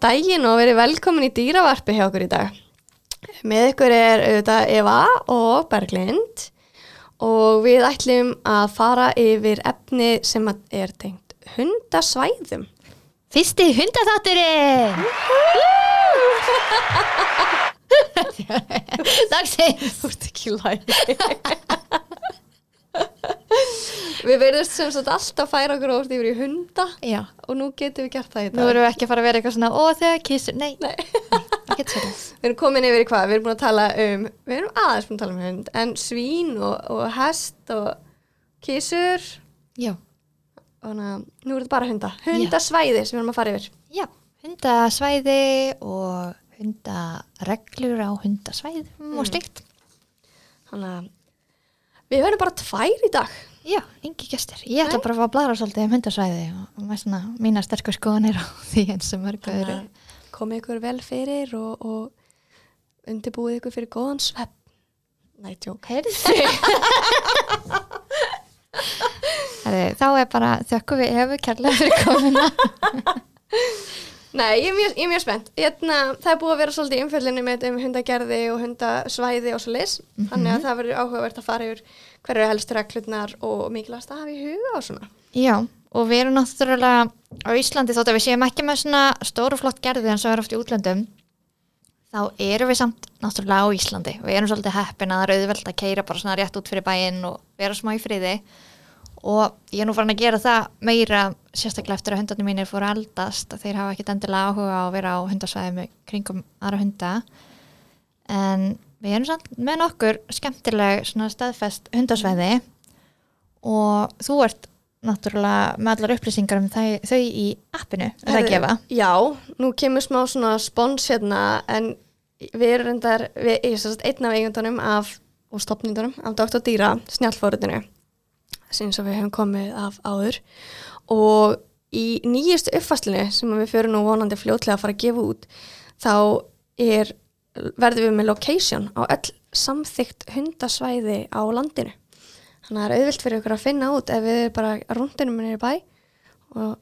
daginn og verið velkomin í dýravarpi hjá okkur í dag. Með ykkur er auðvitað Eva og Berglind og við ætlum að fara yfir efni sem er tengt hundasvæðum. Fyrsti hundaþátturinn Dagsins Þú ert ekki lægi. við verðumst sem sagt alltaf færa okkur óvart yfir í hunda Já, og nú getum við gert það í dag. nú erum við ekki að fara að vera eitthvað svona Ó þegar kissur, nei, Nei. þetta Við erum komin yfir í hvað? Við erum búin að tala um, við erum aðeins búin að tala um hund, en svín og, og hest og kísur Já, og þannig að nú er þetta bara hunda. Hundasvæði sem við erum að fara yfir. já, hundasvæði og hundareglur á hundasvæðum og slíkt Þannig að við verðum bara tvær í dag. Já, engi gestir Ég ætla bara að fá að blara svolítið um hundasvæði og, með svona mína sterkur skoðanir á því eins og mörgu öðru komið ykkur vel fyrir og, og undirbúið ykkur fyrir góðan svepp. Nei, tjók. Herri, Þá er bara þökkum við Efu kærlega fyrir komuna Nei, ég er mjög, ég er mjög spennt. Hérna, það er búið að vera svolítið í umfjöldinni með um hundagerði og hundasvæði og svo leis. Þannig að það verður áhugavert að fara yfir hverju er helstu reglurnar og mikilvægast að hafa í huga og svona. Já, og við erum náttúrulega á Íslandi þótt að við séum ekki með svona stóru flott gerði en svo er oft í útlöndum þá erum við samt náttúrulega á Íslandi við erum svolítið heppin að það er auðvelt að keira bara svona rétt út fyrir bæinn og vera smá í friði og ég er nú farin að gera það meira sérstaklega eftir að hundarnir mínir fóru að þeir hafa ekkit endilega áhuga á að vera á hundasvæðum kringum aðra hunda en við erum samt með nokkur skemmtileg staðfest hundasvæði og þú ert náttúrulega með allar upplýsingar um þau, þau í appinu, er það að gefa? Já, nú kemur smá svona spons hérna en við erum reyndar, við, er sérst einn af eigundunum af, og stopnindunum af Dr. Dýra, snjálfórutinu sem við hefum komið af áður. Og í nýjustu uppfæslinu sem við fyrir nú vonandi fljótlega að fara að gefa út þá er, verðum við með location á öll samþygt hundasvæði á landinu. Þannig að það er auðvilt fyrir ykkur að finna út ef við bara rúndinum minni í bæ og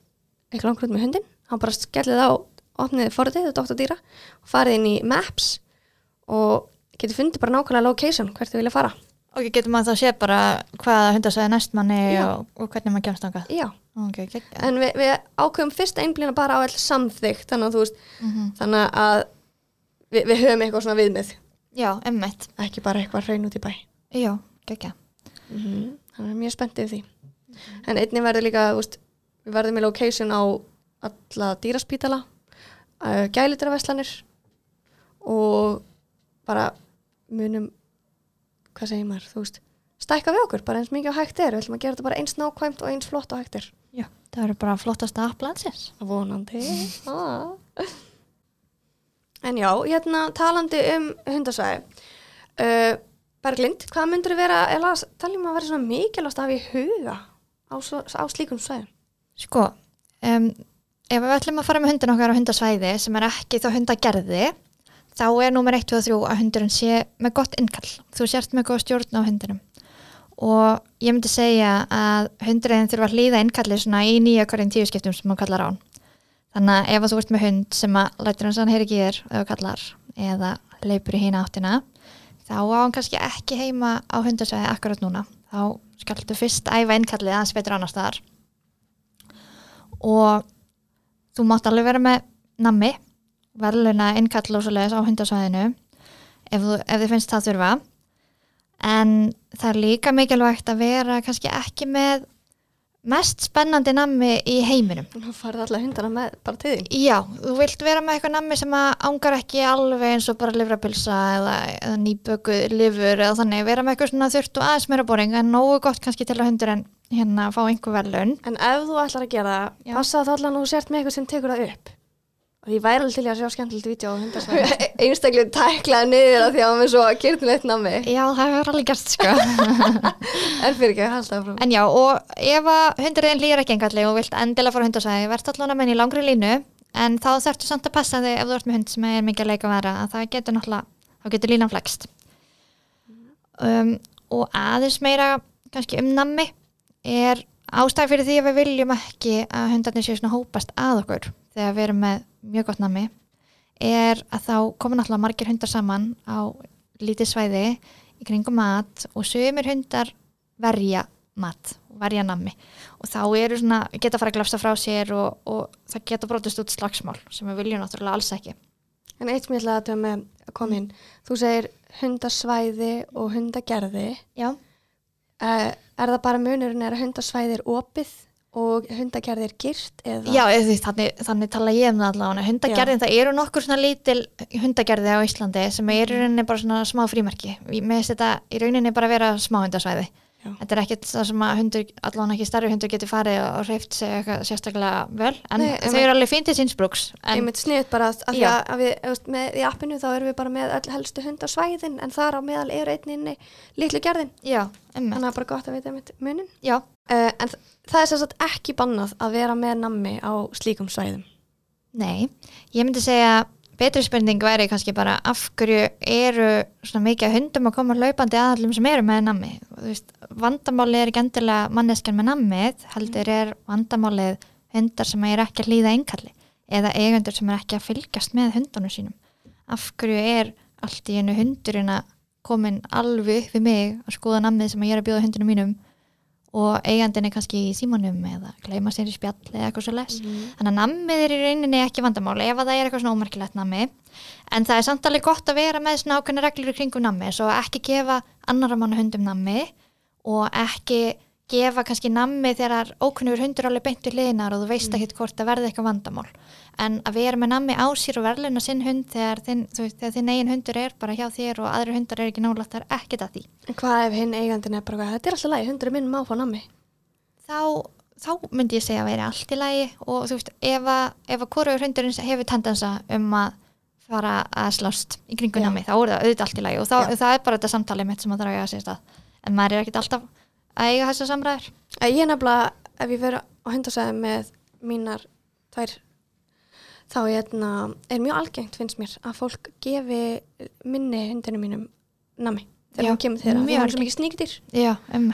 eitthvað langt með hundin þá bara skellið á, opnið forðið og Dr. Dýra og farið inn í Maps og getur fundið bara nákvæmlega location hvert þið vilja fara Ok, getur maður þá að sé bara hvaða hundasvæði næst manni Já. og, og hvernig maður kemst ángað? Já, Ok, ekki. en við, við ákveðum fyrst einblína bara á all samþygt þannig að þú veist, Mm þannig að við, við höfum eitthvað svona viðmið Já, emmitt. ekki bara eitthvað hrein út í bæ Já, ekki. þannig að mjög spenntið því en einnig verður líka, þú veist, við verðum með location á alla dýraspítala uh, gælitraveslanir og bara munum hvað segir maður, þú veist stækka við okkur, bara eins mikið og hægt er. Við ætlum að gera þetta bara eins nákvæmt og eins flott og hægt er. Já, það eru bara flottasta app landsins. vonandi. Ah. en já, hérna talandi um hundasvæði. Uh, Berglind, hvað myndur þið vera eða taljum að vera svona mikilvægast hafa í huga á, á slíkum svæðum? Sko, um, ef við ætlum að fara með hundin okkar á hundasvæði sem er ekki þá hundagerði, þá er númer 1, 2 og 3 að hundurinn sé með gott innkall. Þú sért með góð stjórn á hundinum. Og ég myndi segja að hundurinn þurfa að hlýða innkallið svona í nýja hverjum tíu skiptum sem hann kallar á hann. Þannig að ef að þú ert með hund sem að lætur hans að hann heyri ekki þér þú kallar eða leipur í hína áttina, þá á hann kannski ekki heima á hundasvæði akkurat núna. Þá skaltu fyrst æfa innkallið aðeins betur annar staðar og þú mátt alveg vera með nammi verðluna innkall og svoleiðis á hundasvæðinu ef, ef þið finnst það þurfa. En það er líka mikilvægt að vera kannski ekki með mest spennandi nammi í heiminum. Þú farið alla hundana með bara til þín. Já, þú vilt vera með eitthvað nammi sem ángar ekki alveg eins og bara livrapilsa eða, eða nýbökuð livur eða þannig, vera með eitthvað svona þurft og aðeins meira boring en nógu gott kannski til að hundur en hérna fá einhver verðlun En ef þú ætlar að gera það, passa það allan þú sért með eitthvað sem tekur það upp og ég væri alveg til að sjá skemmtilegt vídeo á hundasvæði einstaklega tæklaði niður af því að hann með svo kyrnulegt nammi. Já, það hefur alveg gert sko. En fyrir ekki, halda frá En já, og ef að hundurinn líður ekki engalli og vilt endilega fara á hundasæði, verðt allan að menn í langri línu en þá þarftu samt að passa þig ef þú ert með hund sem er mikið að leika að vera að það getur náttúrulega, þá getur línan flext um, og aðeins meira kannski um nammi er ástæði fyrir því að við viljum ekki að hundarnir séu svona hópast að okkur þegar við erum með mjög gott nami er að þá koma náttúrulega margir hundar saman á lítið svæði í kringum mat og sögumir hundar verja mat, verja nammi. Og þá eru svona, geta fara að glafsa frá sér og, og það geta brotist út slagsmál sem við viljum náttúrulega alls ekki. En eitt sem ég ætlaði að með að koma inn, þú segir hundasvæði og hundagerði. Já, Uh, er það bara munurinn er að hundasvæði er opið og hundagerði er gyrt eða? Já, eða þannig, þannig tala ég um það allavega. Hundagerðin, það eru nokkur svona lítil hundagerði á Íslandi sem eru í rauninni bara svona smá frímerki. Mér finnst þetta í rauninni bara að vera smá hundasvæði. Já. Þetta er ekkert það sem að hundur, allavega ekki starri hundur getur farið og reyft sig eitthvað sérstaklega vel, en Nei, þau eru alveg fínt í sínsbrúks. Ég En myndi sniðt bara að, að, að, við, með, í appinu þá erum við bara með öll helstu hundasvæðin en þar á meðal er einn inni litlu gerðin. já, Þannig að bara gott að vita einmitt munin. Uh, en þ- það er sagt ekki bannað að vera með nammi á slíkum svæðum. nei. Ég myndi segja betri spurning væri kannski bara af hverju eru svona mikið hundum að koma hlaupandi aðallum sem eru með nammi. Veist, vandamálið er ekki endilega manneskjan með nammið, heldur er vandamálið hundar sem er ekki að hlýða einkalli eða eigendur sem er ekki að fylgjast með hundunum sínum. Af hverju er allt í einu hundurinn að komin alveg við mig að skoða nammið sem ég er að bjóða hundunum mínum og eigandin er kannski í símanum eða gleyma sér í spjall eða eitthvað svo les. Þannig að nammið er í rauninni ekki vandamál ef að það er eitthvað svona ómerkilegt nammi en það er samt alveg gott að vera með svona ákveðna reglur kringum nammi svo ekki gefa annara manna hundum nammi og ekki gefa kannski nammi þegar ókunnur hundur alveg beint við hliðinar og þú veist ekkert hvort það verði eitthvað vandamál. En að vera með nammi á sér og verðluna sinn hund þegar þinn, veist, þegar þinn eigin hundur er bara hjá þér og aðri hundar er ekki nálægt það er ekkert að því. Hvað ef hinn eigandin er bara, þetta er alltaf lægi, hundurinn minn má fá nammi. þá, þá myndi ég segja að vera allt í lagi og þú veist, ef að, ef að hvorur hundurinn hefur tendensa um að fara að slást í námi, þá er það auðvitað allt í lagi og þá, það er bara þetta samtalið mitt sem að þarf að eiga sér stað. En maður er ekkert alltaf að eiga þessa samræður? Ég er nefnilega, ef ég verið á hundasvæði með mínar tvær, þá hérna, er mjög algengt, finnst mér, að fólk gefi minni hundinu mínum nammi þegar hún kemur þeirra. Því hann er svo mikið sníktir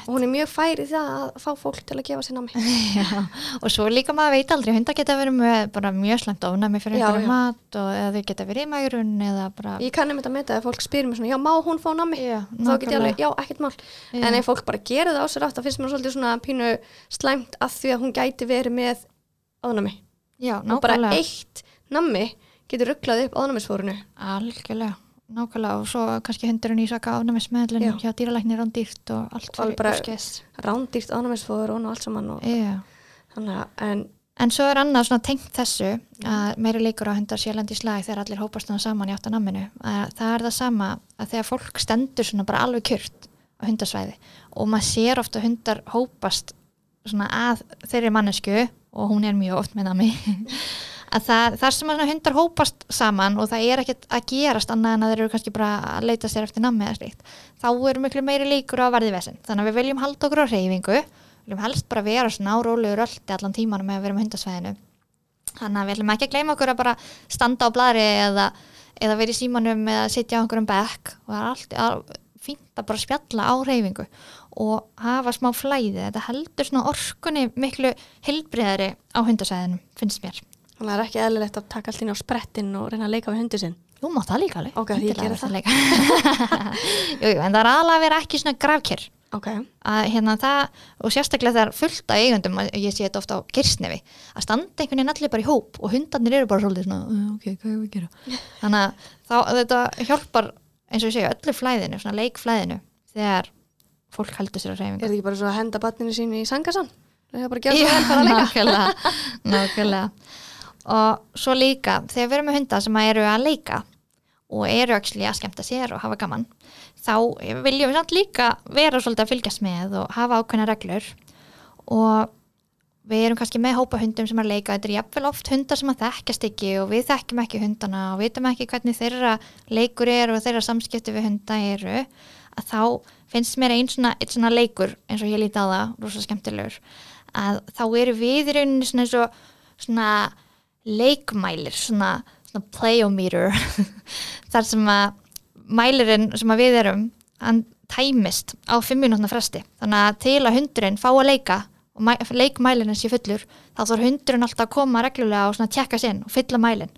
og hún er mjög fær í það að fá fólk til að gefa sér. Já, og svo líka maður veit aldrei, hundar geta verið með mjög slæmt ofnæmi fyrir einhverju mat og eða þau geta verið í mægrun bara Ég kannum þetta að meta að fólk spyrir mér svona, já, má hún fá nammi? Já, þá get ég alveg, já, ekkert mál. Já. En ef fólk bara gerir það á sér átt, þá finnst mér svolítið svona pínu slæmt að því að hún gæti verið með ánami. Já, Og bara eitt nammi getur rugglað upp ánamisfórunu. Algjörlega, nákvæmlega og svo kannski hundurinn í saka ánæmismeðlun Já. hjá dýralæknir rándýrt og allt Alveg bara- óskes. Rándýrt ánamisfóður og allt saman og þannig en En svo er annað svona tengt þessu að meiri líkur á hundar sélandi í slag þegar allir hópast saman í áttanamminu að það er það sama að þegar fólk stendur svona bara alveg kjört á hundasvæði og maður sér ofta hundar hópast svona að þeirri mannesku og hún er mjög oft með nami að það, þar sem hundar hópast saman og það er ekkert að gerast annað en að þeir eru kannski bara að leita sér eftir nami eða slíkt, þá eru miklu meiri líkur á að verði vesinn. Þannig að við viljum halda okkur á reyfingu, viljum helst bara vera svona árólegur öllu allan tímanum með að vera með hundasvæðinu. Þannig að við viljum ekki að gleyma okkur að bara standa á bladri eða, eða vera í símanum eða sitja á einhverjum bekk og það er allt að, fínt að bara spjalla á reyfingu og hafa smá flæði. Þetta heldur svona orkunni miklu heilbriðari á hundasvæðinu, finnst mér. Þannig að það er ekki eðlilegt að taka allt inn á sprettinn og reyna að leika við hundi sinn. Jú, má það líka alveg. Ok, því ég geri það. jú, jú, en það er alveg að vera ekki svona grafkjör. Ok, Að hérna það, og sérstaklega þegar fullt af eigundum, ég sé þetta ofta á girsnefi, að standa einhvern veginn allir bara í hóp og hundarnir eru bara svolítið svona, "Uh, ok, hvað er að gera? Þannig að þá, þetta hjálpar, eins og ég segja, öllu flæðinu, svona leikflæðinu, þegar fólk heldur sér að er reyfingu. þetta ekki bara svo að henda barninu sín í sangasan? Það er bara að gera svo vel fara að leika. nákvæmlega, nákvæmlega. Og svo líka, þegar við erum með hunda sem eru að leika og eru að skemmta sér og hafa gaman, þá viljum við samt líka vera svolítið að fylgjast með og hafa ákveðna reglur. Og við erum kannski með hópa hundum sem er að leika, þetta er jafnvel oft hundar sem að þekkjast ekki og við þekkjum ekki hundana og vitum ekki hvernig þeirra leikur er og þeirra samskipti við hunda eru að þá finnst mér einn svona, einn svona leikur eins og ég líti á það, rosa skemmtilegur. Að þá eru við í rauninni svona svona leikmælir, svona, svona playometer þar sem að mælirinn sem að við erum hann tæmist á fimm minútna fresti. Þannig að til að hundurinn fá að leika og mæ- leikmælirinn sé fullur þá þarf hundurinn alltaf að koma reglulega og tjekka sinn og fylla mælinn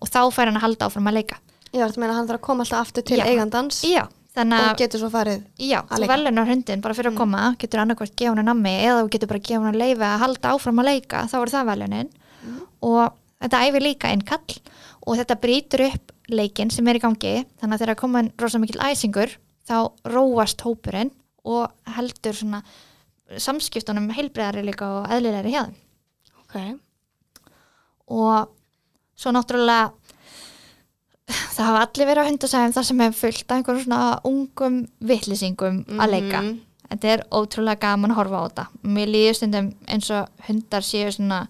og þá fær hann að halda áfram að leika. Já, þetta meina að hann þarf að koma alltaf aftur til Já. eigandans Já, þannig og að getur svo farið Já, að þú velunar hundin bara fyrir að koma, getur annarkvært gefa hann nammi eða þú getur bara gefa hann leifi að halda áfram að leika, þá er það velunin. Og þetta æfir líka einn kall og þetta brýtur upp leikinn sem er í gangi, þannig að þegar koma rosa mikil æsingur, þá róast hópurinn og heldur svona samskiptunum heilbreyðari líka og eðlilegri hjá þeim. Ok, og svo náttúrulega það hafa allir verið á hundasæðum þar sem hefur fullt af einhverjum svona ungum vittlýsingum að leika. Mhm. þetta er ótrúlega gaman að horfa á þetta. Mér líður stundum eins og hundar séu svona,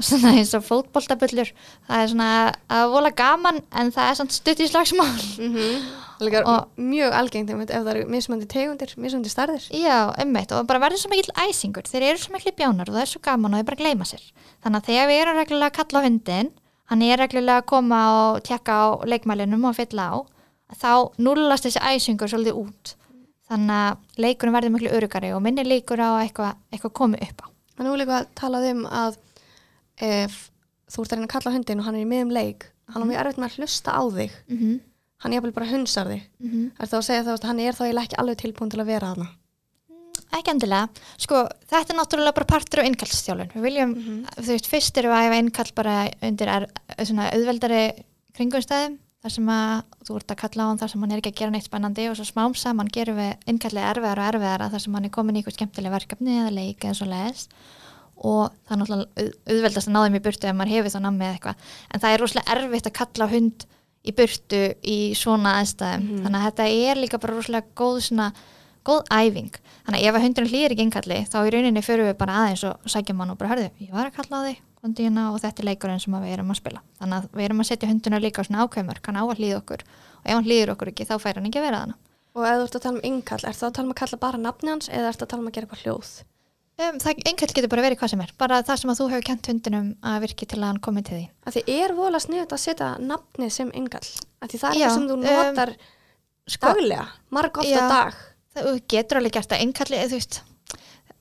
svona eins og fótboltabullur. Það er svona að vola gaman en það er svona stutt í slagsmál. Mm Líka Og- mjög algengt ef það eru mismöndi tegundir, mismöndi starðir Já, ummitt og bara verður svo mikill æsingur. Þeir eru svo mikil bjánar og það er svo gaman og þeir bara gleyma sér. Þannig að þegar við erum reglulega að kalla á hundin hann er reglulega að koma og tjekka á leikmælinum og fylla á þá nullast þessi æsingur svolítið út. Þannig að leikunum verður miklu örugari og minni leikur á að eitthvað, eitthvað komi upp á. Er líka að talað um að ef þú ert að reyna að kalla hundin og hann er í miðum leik hann er mjög erfitt með að hlusta á þig. Mm -hmm. hann er jafnvel bara hunsar þig. Mm -hmm. Er það að segja það að hann er þá ekki alveg tilbúin til að vera þarna. Ekki endilega, sko þetta er náttúrulega bara partur á innkallstjálun við viljum, þú veist, fyrst erum við að æfa innkall bara undir er, svona auðveldari kringumstæðum þar sem að þú ert að kalla á hann þar sem hann er ekki að gera neitt spennandi og svo smám saman gerum við innkallið erfiðar og erfiðara þar sem hann er komin í eitthvað skemmtileg verkefni eða leik eða svo leiðis og það er náttúrulega auð- auðveldast að ná þeim í burtu ef maður hefur þá nammi eða eitthvað. En það er rosalega erfitt að kalla hund í burtu í svona aðstæðum. Þannig að þetta er líka bara rosalega góð svona góð æfing. Þannig að ef að hundurinn hlýðir ekki innkalli þá í rauninni fyrir við bara aðeins og sækjum hann og bara hörðu, ég var að kalla á þig kondíuna og þetta er leikurinn sem við erum að spila. Þannig að við erum að setja hunduna líka á svona ákveðmörk hann á að hlýða okkur og ef hann hlýðir okkur ekki þá fær hann ekki að vera þannig Og ef þú ert að tala um innkall, er það að tala um að kalla bara nafni hans eða er það að tala um að gera eitthvað hljóð? Um, það einhvern getur bara verið hvað sem er. Bara það sem að þú hefur kent hundinum að virki til að hann komi til því Af því er vola sniðut að setja nafnið sem Af því það er eitthvað sem þú um, notar sko, daglega, marg ofta Já. dag. það þú getur alveg gert að þú veist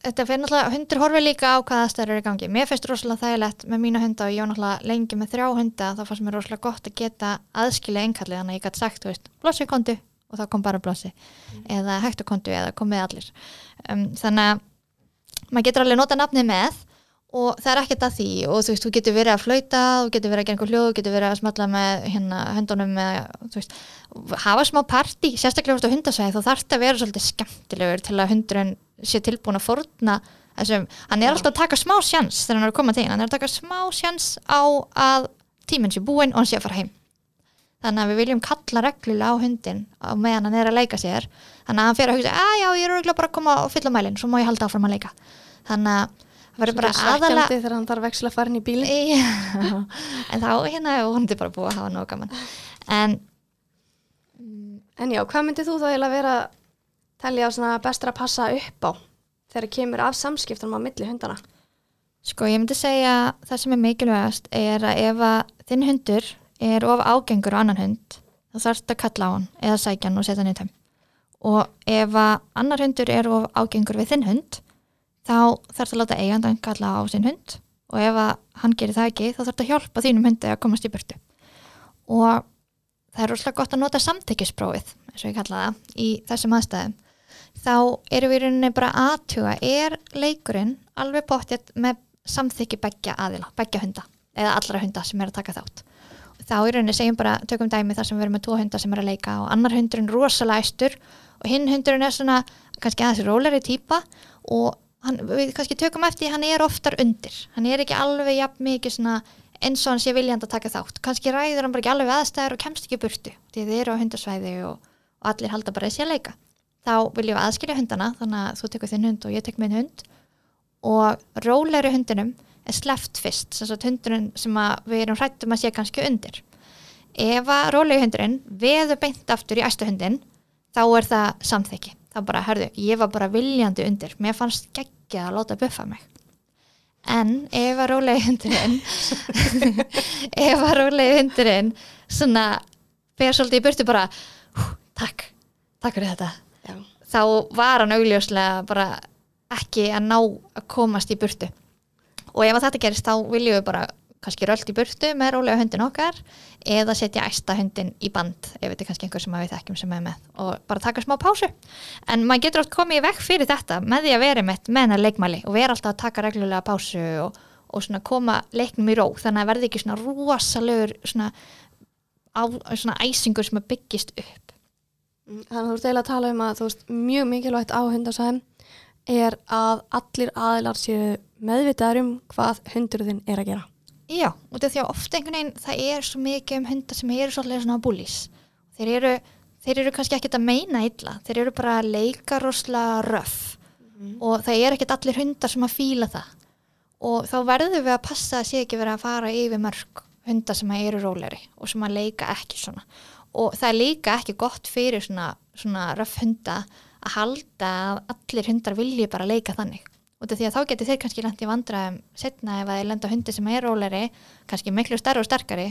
þetta fyrir náttúrulega, hundur horfir líka á hvaða aðstæður eru í gangi. Mér finnst rosalega þægilegt með mína hunda og ég var náttúrulega lengi með þrjá hunda þá fannst mér rosalega gott að geta aðskilja einkallið þannig að ég gæti sagt, veist, blossi kontu og þá kom bara blossi. Kontu eða komið allir um, þannig að maður getur alveg nota nafnið með og það er ekkert að því og þú veist, þú getur verið að flauta þú getur verið að gera einhver hljóð, þú getur verið að smalla með hérna höndunum með, þú veist, hafa smá partí, sérstaklega á hundasvæði þá þarf þetta að vera svolítið skemmtilegur til að hundurinn sé tilbúin að forna þessum, hann er alltaf að taka smá sjans þegar hann er að koma til, hann er að taka smá sjans á að tíminn sé búinn og hann sé að fara heim þannig að við viljum kalla reglulega á hundin á meðan hann er að leika sér. Þannig að hann fer að hugsa, að já, ég er örugglega bara að koma og fylla mælinn, svo má ég halda áfram að leika. Þannig að það verður bara aðalega þegar hann þarf veksla að fara inn í bílinn. Já, en þá hérna er hundi bara búið að hafa nóg gaman. En En já, hvað myndið þú þá eiginlega vera að telja á svona bestra að passa upp á þegar kemur af samskiptunum á milli hundana? sko ég myndi segja það sem er mikilvægast er að ef að þinn hundur er of ágengur á annan hund þá þarfst að kalla á hann eða sækja hann og setja hann í tæm og ef að annar hundur er of ágengur við þinn hund þá þarfst að láta eigandan kalla á sinn hund. Og ef að hann gerir það ekki þá þarfst að hjálpa þínum hundi að komast í burtu. Og það er rosalega gott að nota samþykkisprófið eins og ég kalla það í þessum aðstæðum. Þá erum við í rauninni bara aðtuga er leikurinn alveg bóttið með samþykki beggja aðila, beggja hunda eða allra hunda sem er að taka þátt þá í rauninni segjum bara, tökum dæmi þar sem við erum með tvo hunda sem er að leika og annar hundurinn rosalega æstur og hinn hundurinn er svona kannski aðeins róleri típa og hann, við kannski tökum eftir, hann er oftar undir. Hann er ekki alveg jafn mikið svona eins og hann sé viljandi að taka þátt. Kannski ræður hann bara ekki alveg aðstæður og kemst ekki burtu því þið eru á hundasvæði og, og allir halda bara þessi að leika. Þá viljum við aðskilja hundana þannig að þú tekur þinn hund og ég tek minn hund og rólegri hundinum er sleft fyrst sem sagt hundurinn sem að við erum hrættum að sé kannski undir. Ef að rólegi hundurinn veður beint aftur í æstu hundin þá er það samþykki. Þá bara, herðu, ég var bara viljandi undir. Mér fannst geggjað að láta buffa mig. En ef að rólegi hundurinn ef að rólegi hundurinn svona fer svolítið í burtu bara takk, takk fyrir þetta. Já. þá var hann augljóslega bara ekki að ná að komast í burtu og ef þetta gerist þá viljum við bara kannski rölt í burtu með rólega hundin okkar eða setja æsta hundin í band ef þetta er kannski einhver sem við þekkjum sem er með. Og bara taka smá pásu. En maður getur oft komið í vekk fyrir þetta með því að vera með hennar leikmæli og vera alltaf að taka reglulega pásu og, og koma leiknum í ró. Þannig að verði ekki svona rosalegur svona, svona æsingur sem byggist upp. Þannig að þú ert eiginlega að tala um að þú veist mjög mikilvægt á hundasæðum er að allir aðilar séu meðvitaður um hvað hundurðin er að gera. Já, út af því að ofta einhvern veginn það er svo mikið um hundar sem eru svolítið svona búlís. Þeir eru, þeir eru kannski ekkert að meina illa, þeir eru bara að leika rosalega röff og það er ekkert allir hundar sem að fíla það og þá verðum við að passa að sé ekki verið að fara yfir mörg hundar sem eru róleri og sem að leika ekki svona og það er líka ekki gott fyrir svona, svona röff hunda að halda að allir hundar vilji bara leika þannig. Af því að þá getur þeir kannski lent í vandræðum setna ef að þeir lenda á hundi sem er róleri kannski miklu stærri og sterkari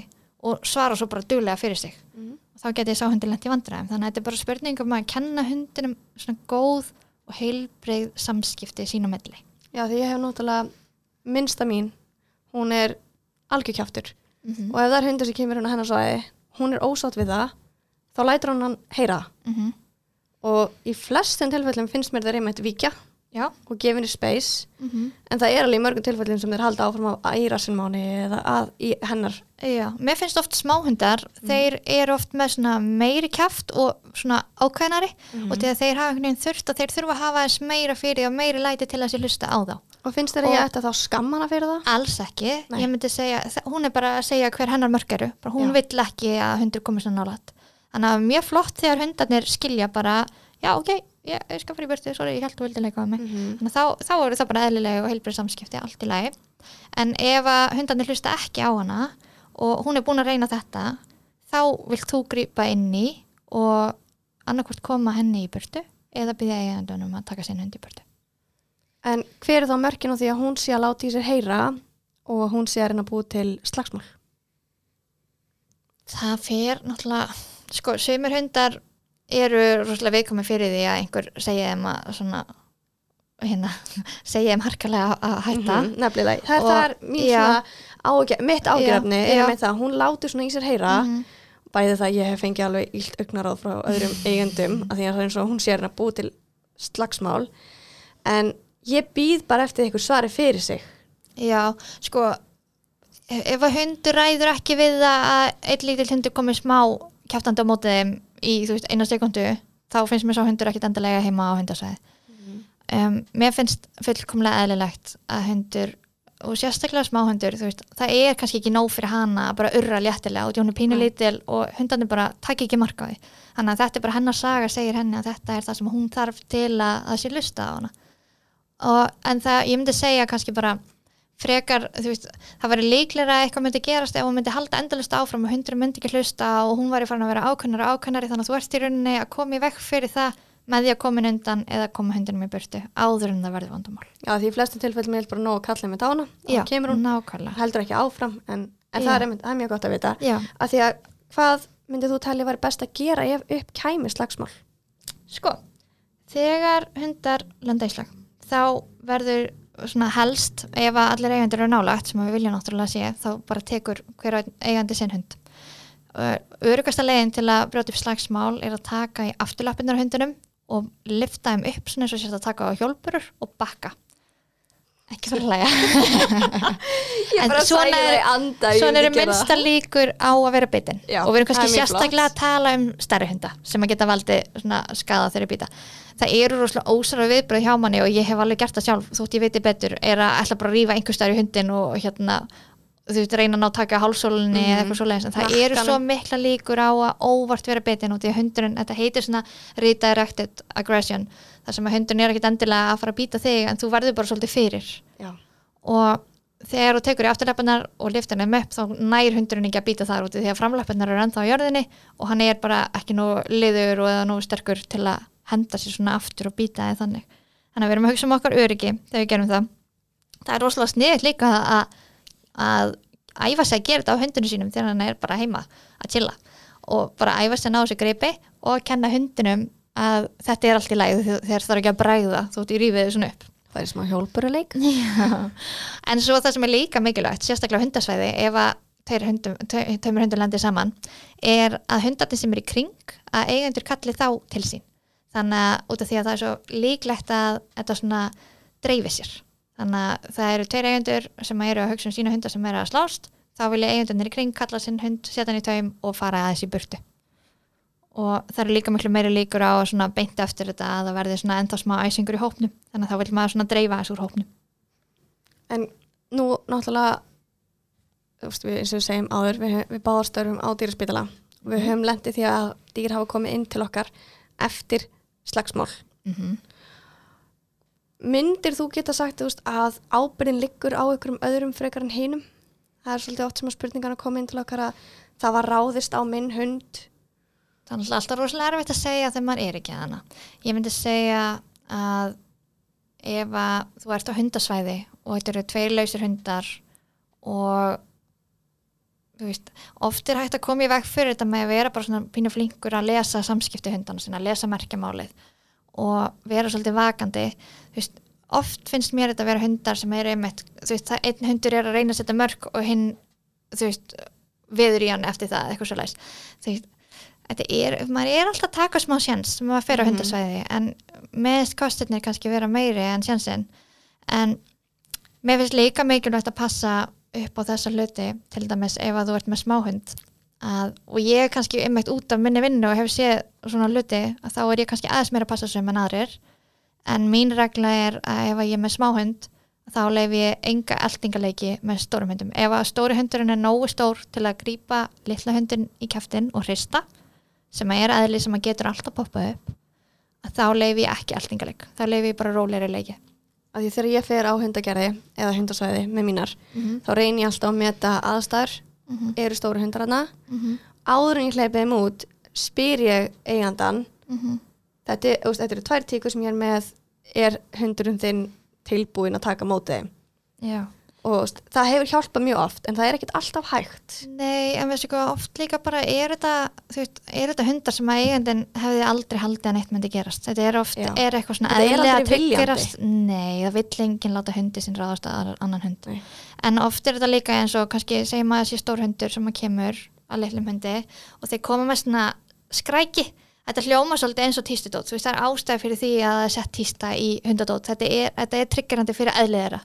og svara svo bara duglega fyrir sig. Mhm. og þá getur sá hundi lent í vandræðum. Þannig að þetta er bara spurning um að kenna hundinum svona góð og heilbreið samskipti sín á milli. Já því ég hef náttúrulega minnsta mín, hún er algjörkjaftur. Mm og ef það er hundur sem kemur hún á hennar svæði, hún er ósátt við það, þá lætur hún hann heyra -hmm. Og í flestum tilfellum finnst mér þeir einmitt víkja Já og gefa henni space mm -hmm. en það er alveg í mörgum tilfellum sem þeir halda áfram að æra sinn máni eða að í hennar Já, mér finnst oft smáhundar, þeir eru oft með svona meiri kjaft og svona ákveðnari og til að þeir hafa einhvern veginn þurft að þeir þurfa að hafa eins meira fyrir og meiri læti til að sér hlusta á þá. og finnst Og- ekki eftir þá skammana fyrir það? Alls ekki, Nei. ég myndi segja, hún er bara að segja hver hennar mörk eru, hún Já. vill ekki að hundur komi svona nálat. Þannig að mjög flott þegar hundarnir skilja bara, já ok, ég, ég skal fara í börtu, sorry, ég held þú vildi leika á mig. Mhm. Þannig að þá, þá eru það bara eðlilega og heilbrið samskipti allt í lagi. En ef að hundarnir hlusta ekki á hana og hún er búin að reyna þetta, þá vilt þú grípa inn í og annarkvort koma henni í burtu eða byggja eigandunum að taka sinn hund í burtu. En hver er þá mörkin á því að hún sé að láta í sér heyra og hún sé að reyna að búi til slagsmál? Það fer náttúrulega, sko, sömur hundar eru rosalega viðkomi fyrir því að einhver segja þeim að svona, hérna, segja þeim harkalega að hætta. Mhm, Nefnilega, það, það er já. svona ágjör, mitt ágjörfni Já, er með það, hún láti svona í sér heyra Mhm. bæði það að ég hef fengið alveg ílt augnaráð frá öðrum eigendum að því að það er eins og hún sé að reyna að búi til slagsmál en ég býð bara eftir einhver svari fyrir sig Já, sko, ef ef að hundur ræður ekki við það að einn lítill hundur komið smá kjáftandi á mótið þeim í, veist, eina sekundu, þá finnst mér sá hundur ekkit endilega heima á hundasæði. um, mér finnst fullkomlega eðlilegt að hundur og sérstaklega smáhundur, þú veist, það er kannski ekki nóg fyrir hana að bara urra léttilega og hún er pínu Nei. lítil og hundarnir bara takk ekki marka á því. Þannig að þetta er bara hennar saga segir henni að þetta er það sem hún þarf til að það sé lusta á hana. Og, en það, ég myndi segja kannski bara frekar, þú veist, það væri líklega að eitthvað myndi gerast ef hún myndi halda endalust áfram og hundur myndi ekki hlusta og hún væri farin að vera ákveðnari og ákveðnari þannig að þú ert í rauninni að koma í vekk fyrir það með því að koma undan eða koma hundinum í burtu áður en það verður vandamál. Já, því í flestum tilfellum er bara nóg að kalla með tána og Já, þá kemur hún nákvæmlega. heldur ekki áfram en, en það, er, það er mjög gott að vita Já, að því að hvað myndið þú telja væri best að gera ef upp kæmi slagsmál? sko, þegar hundar lenda í slag, þá verður svona helst ef allir eigendur eru nálagt sem við viljum náttúrulega sé þá bara tekur hver eigandi sinn hund. Örugasta leiðin til að brjóta upp slagsmál er að taka í afturlappinnar hundunum og lifta þeim upp svona eins og sérst að taka á hjólburur og bakka ekki fyrir hlæja En svona er- eru minnsta líkur á að vera bitin Já, og við erum kannski sérstaklega flott. að tala um stærri hunda sem að geta valdi skada þeirri býta. Það eru rosalega ósara viðbröð hjá manni og ég hef alveg gert það sjálf þótt ég viti betur er að ætla bara að rífa einhver stærri hundin og hérna þú veist reyna að ná að taka hálsólunni Mhm. eða eitthvað svoleiðis en það eru Hnakkanum. svo mikla líkur á að óvart vera bitin og því að hundurinn, þetta heitir svona þar sem að hundurinn er ekkit endilega að fara að býta þig en þú verður bara svolítið fyrir. Já, og þegar þú tekur í afturleppunar og liftir þeim upp þá nær hundurinn ekki að býta þar úti því að framleppunar eru ennþá á jörðinni og hann er bara ekki nógu liður og eða nógu sterkur til að henda sér svona aftur og býta eða þannig. Þannig að við erum að hugsa um okkar öryggi þegar við gerum það. Það er rosalega sniðið líka að, að æfa sig að gera þetta á hundinu sínum þegar hann er bara heima að chilla. Og bara æfa sig að ná sér greipi og kenna hundinum að þetta er allt í læg þegar það er ekki að bræða þótt í rífið svona upp Það er smá hjólburuleik. Já. En svo það sem er líka mikilvægt, sérstaklega hundasvæði, ef að tveir hundum, tve- tveimur hundur lendir saman, er að hundarnir sem er í kring, að eigendur kalli þá til sín. Þannig að út af því að það er svo líklegt að þetta svona dreifi sér. Þannig að það eru tveir eigendur sem eru að hugsa um sína hundar sem eru að slást, þá vilja eigendurnir í kring kalla sinn hund, setja hann í taum og fara aðeins í burtu. Og það eru líka miklu meiri líkur á að svona beint eftir þetta að það verði ennþá smá æsingur í hópnum. Þannig að þá vil maður svona dreifa þessu úr hópnum. En nú náttúrulega, veist, við, eins og við segjum áður, við, við báðarstörfum á dýraspítala. Við höfum lendið því að dýr hafa komið inn til okkar eftir slagsmál. Mm -hmm. Myndir þú geta sagt veist, að ábyrðin liggur á einhverjum öðrum frekar en hinum? Það er svolítið oft sem að spurningarna koma inn til okkar að það var ráðist á minn hund. Það er alltaf rosalega erfitt að segja þegar maður er ekki að hana. Ég myndi segja að ef að þú ert á hundasvæði og þetta eru tveir lausir hundar og þú veist, oft er hægt að koma í veg fyrir þetta með að vera bara svona pínu flinkur að lesa samskipti hundana sinna, að lesa merkjamálið og vera svolítið vakandi þú veist, oft finnst mér þetta að vera hundar sem er einmitt, þú veist, það, einn hundur er að reyna að setja mörg og hinn þú veist, viður í hann eftir það eitthvað svo læs, þú veist er, maður er alltaf að taka smá sjans sem maður fer á Mhm. hundasvæði en meðist kostirnir kannski vera meiri en sjansin en mér finnst líka mikilvægt að passa upp á þessa hluti til dæmis ef að þú ert með smáhund að, og ég er kannski einmitt út af minni vinnu og hef séð svona hluti að þá er ég kannski aðeins meira að passa sem en aðrir. En mín regla er að ef að ég er með smáhund þá leif ég enga eldingaleiki með stórum hundum. Ef að stóri hundurinn er nógu stór til að grípa litla hundin í kæftin og hrista sem er eðli sem að getur alltaf poppað upp að þá leif ég ekki eldingaleik þá leif ég bara rólegri leiki Af því þegar ég fer á hundagerði eða hundasvæði með mínar, mm -hmm. þá reynir ég alltaf að meta aðstæður, Mm -hmm. eru stóru hundar hana. Áður en ég hleypið þeim út, spyr ég eigandan, þetta, er- þú veist, þetta eru tvær tíkur sem ég er með, er hundurinn þinn tilbúin að taka mótið þeim. Og það hefur hjálpað mjög oft, en það er ekkit alltaf hægt. Nei, en veistu hvað, oft líka bara er þetta, þú veist, er þetta hundar sem að eigandinn hefði aldrei haldið að neitt myndi gerast. Þetta er oft, Já. er eitthvað svona Þetta er aldrei viljandi. Nei, það vill enginn láta hundi sinn ráðast að annan hund. Nei. En oft er þetta líka eins og kannski segjum að þessi stór hundur sem að kemur að litlum hundi og þeir koma með svona skræki. Þetta hljóma svolítið eins og tístudót. Þú veist, það er ástæð fyrir því að það er sett tísta í hundadót. Þetta er, þetta er triggerandi fyrir eðliðera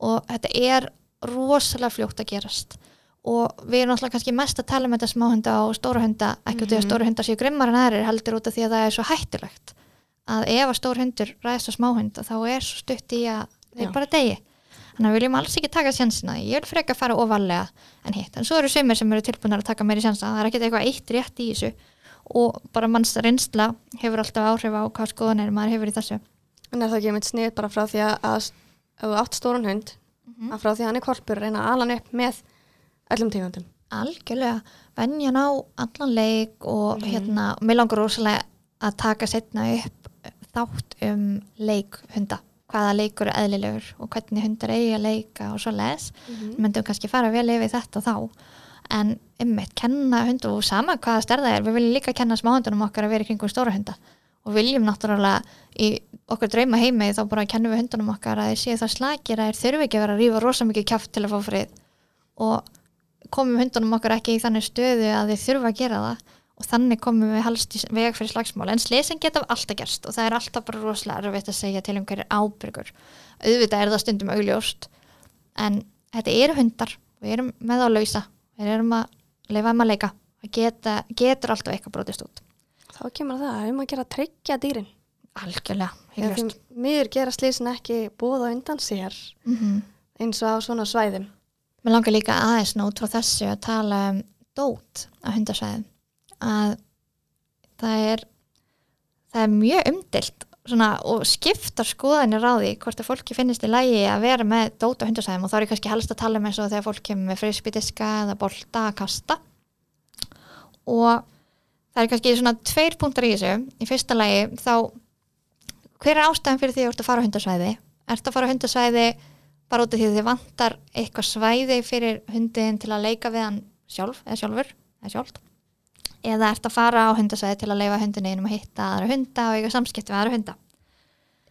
og þetta er rosalega fljótt að gerast. Og við erum alltaf kannski mest að tala um þetta smáhunda og stóra hunda ekki út af því að Mhm. stóra hundar séu grimmar en aðrir heldur út af því að það er svo hættulegt. Að ef að stór hundur ræðist á smáhund þá er svo stutt í að þeir Já. bara degi þannig að við viljum alls ekki taka sjansina. Ég vil freka að fara ofalega en hitt. En svo eru sömur sem eru tilbúinir að taka meiri sjansa. Það er ekkert eitthvað eitt rétt í þessu. Og bara manns reynsla hefur alltaf áhrif á hvað skoðanir maður hefur í þessu. En er það ekki einmitt snið bara frá því að ef þú átt stórun hund, Mhm. að frá því að hann er korpur, reyna að ala hann upp með öllum tegundum. algjörlega venjan á allan leik og Mhm. hérna, mér langar rosalega að taka setna upp þátt um leikhunda hvaða leikur er eðlilegur og hvernig hundar eigi að leika og svo les Mm. myndum kannski fara vel yfir þetta þá en ymmit, kenna hund og sama hvaða stærða er, við viljum líka kenna smáhundunum okkar að vera í kringum stóra hunda og viljum náttúrulega í okkar drauma heimi þá bara kennum við hundunum okkar að þeir séu það slagir að þeir þurfi ekki að vera að rífa rosa mikið kjaft til að fá frið. Og komum hundunum okkar ekki í þannig stöðu að þeir þurfa að gera það. Og þannig komum við helst í veg fyrir slagsmál. En slesin geta alltaf gerst og það er alltaf bara rosalega erfitt að segja til um hverju ábyrgur. Auðvitað er það stundum augljóst en þetta eru hundar við erum með á lausa. Við erum að leifa um að leika. Það getur alltaf eitthvað brotist út. Þá kemur það um að gera að tryggja dýrin. Algjörlega, því miður gera slísin ekki á undan sér mm -hmm. eins og á svona svæðum. Mér langar líka aðeins nú út frá þessu að tala um dót á hundasvæðum að það er það er mjög umdilt svona, og skiptar skoðanir á því hvort að fólki finnist í lægi að vera með dót á hundasvæðum og þá er ég kannski helst að tala um eins og þegar fólk kemur með frisbydiska eða bolta að kasta og það er kannski svona tveir punktar í þessu í fyrsta lagi þá hver er ástæðan fyrir því að þú ert að fara á hundasvæði? Ert að fara á hundasvæði bara út af því að þið vantar eitthvað svæði fyrir hundin til að leika við hann sjálf eða sjálfur eða sjálft? Eða ert að fara á hundasvæði til að leifa hundinni um að hitta aðra hunda og eiga samskipt við aðra hunda?